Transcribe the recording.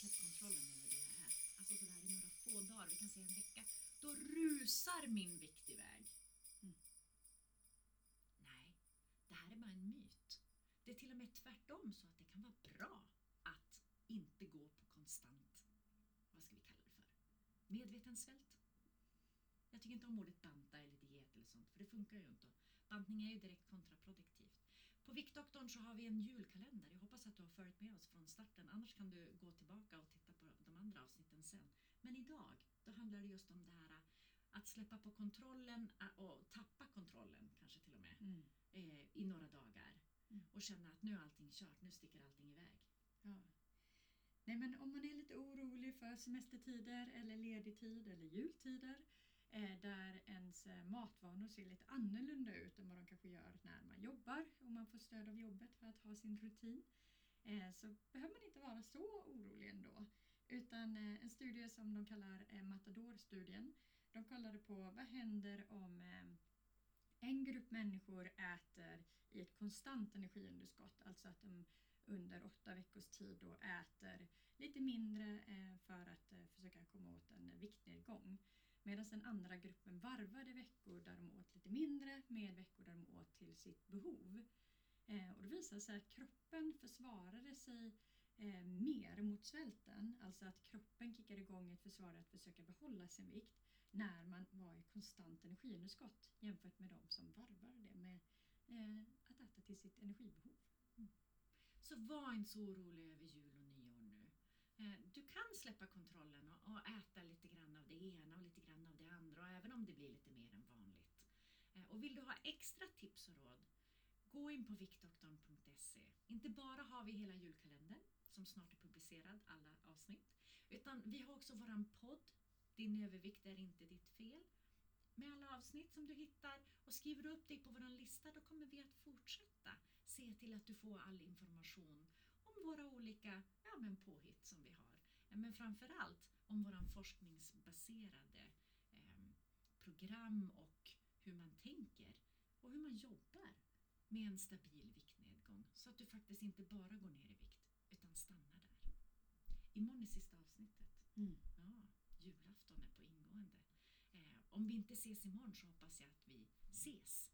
släppt kontrollen över det jag äter. Alltså sådär i några få dagar, vi kan säga en vecka. Då rusar min vikt iväg. Mm. Nej, det här är bara en myt. Det är till och med tvärtom så att det kan vara bra att inte gå på konstant, vad ska vi kalla det för, medveten svält. Jag tycker inte om ordet banta eller diet eller sånt, för det funkar ju inte. Bantning är ju direkt kontraproduktivt. På Viktdoktorn så har vi en julkalender. Jag hoppas att du har följt med oss från starten. Annars kan du gå tillbaka och titta på de andra avsnitten sen. Men idag, då handlar det just om det här att släppa på kontrollen äh, och tappa kontrollen kanske till och med Mm. eh, i några dagar. Mm. Och känna att nu är allting kört, nu sticker allting iväg. Ja. Nej, men om man är lite orolig för semestertider eller ledig tid eller jultider Eh, där ens eh, matvanor ser lite annorlunda ut än vad de kanske gör när man jobbar och man får stöd av jobbet för att ha sin rutin eh, så behöver man inte vara så orolig ändå. Utan en studie som de kallar Matador-studien de kollade på vad händer om en grupp människor äter i ett konstant energiunderskott, alltså att de under åtta veckors tid då äter lite mindre för att försöka komma åt en viktnedgång. Medan den andra gruppen varvade veckor där de åt lite mindre med veckor där de åt till sitt behov. Eh, och det visade sig att kroppen försvarade sig eh, mer mot svälten, alltså att kroppen kickade igång ett försvar att försöka behålla sin vikt när man var i konstant energiunderskott jämfört med de som varvade det med eh, att äta till sitt energibehov. Mm. Så var inte så orolig över jul och nyår nu. Eh, du kan släppa kontakten och och äta lite grann av det ena och lite grann av det andra, och även om det blir lite mer än vanligt. Eh, och vill du ha extra tips och råd, gå in på viktdoktorn.se. Inte bara har vi hela julkalendern, som snart är publicerad, alla avsnitt, utan vi har också våran podd, Din övervikt är inte ditt fel, med alla avsnitt som du hittar och skriver du upp dig på vår lista då kommer vi att fortsätta se till att du får all information om våra olika ja, men påhitt som vi har. Men framförallt om våra forskningsbaserade eh, program och hur man tänker och hur man jobbar med en stabil viktnedgång så att du faktiskt inte bara går ner i vikt utan stannar där. Imorgon är sista avsnittet. Ja, julafton är på ingående. Eh, om vi inte ses imorgon så hoppas jag att vi ses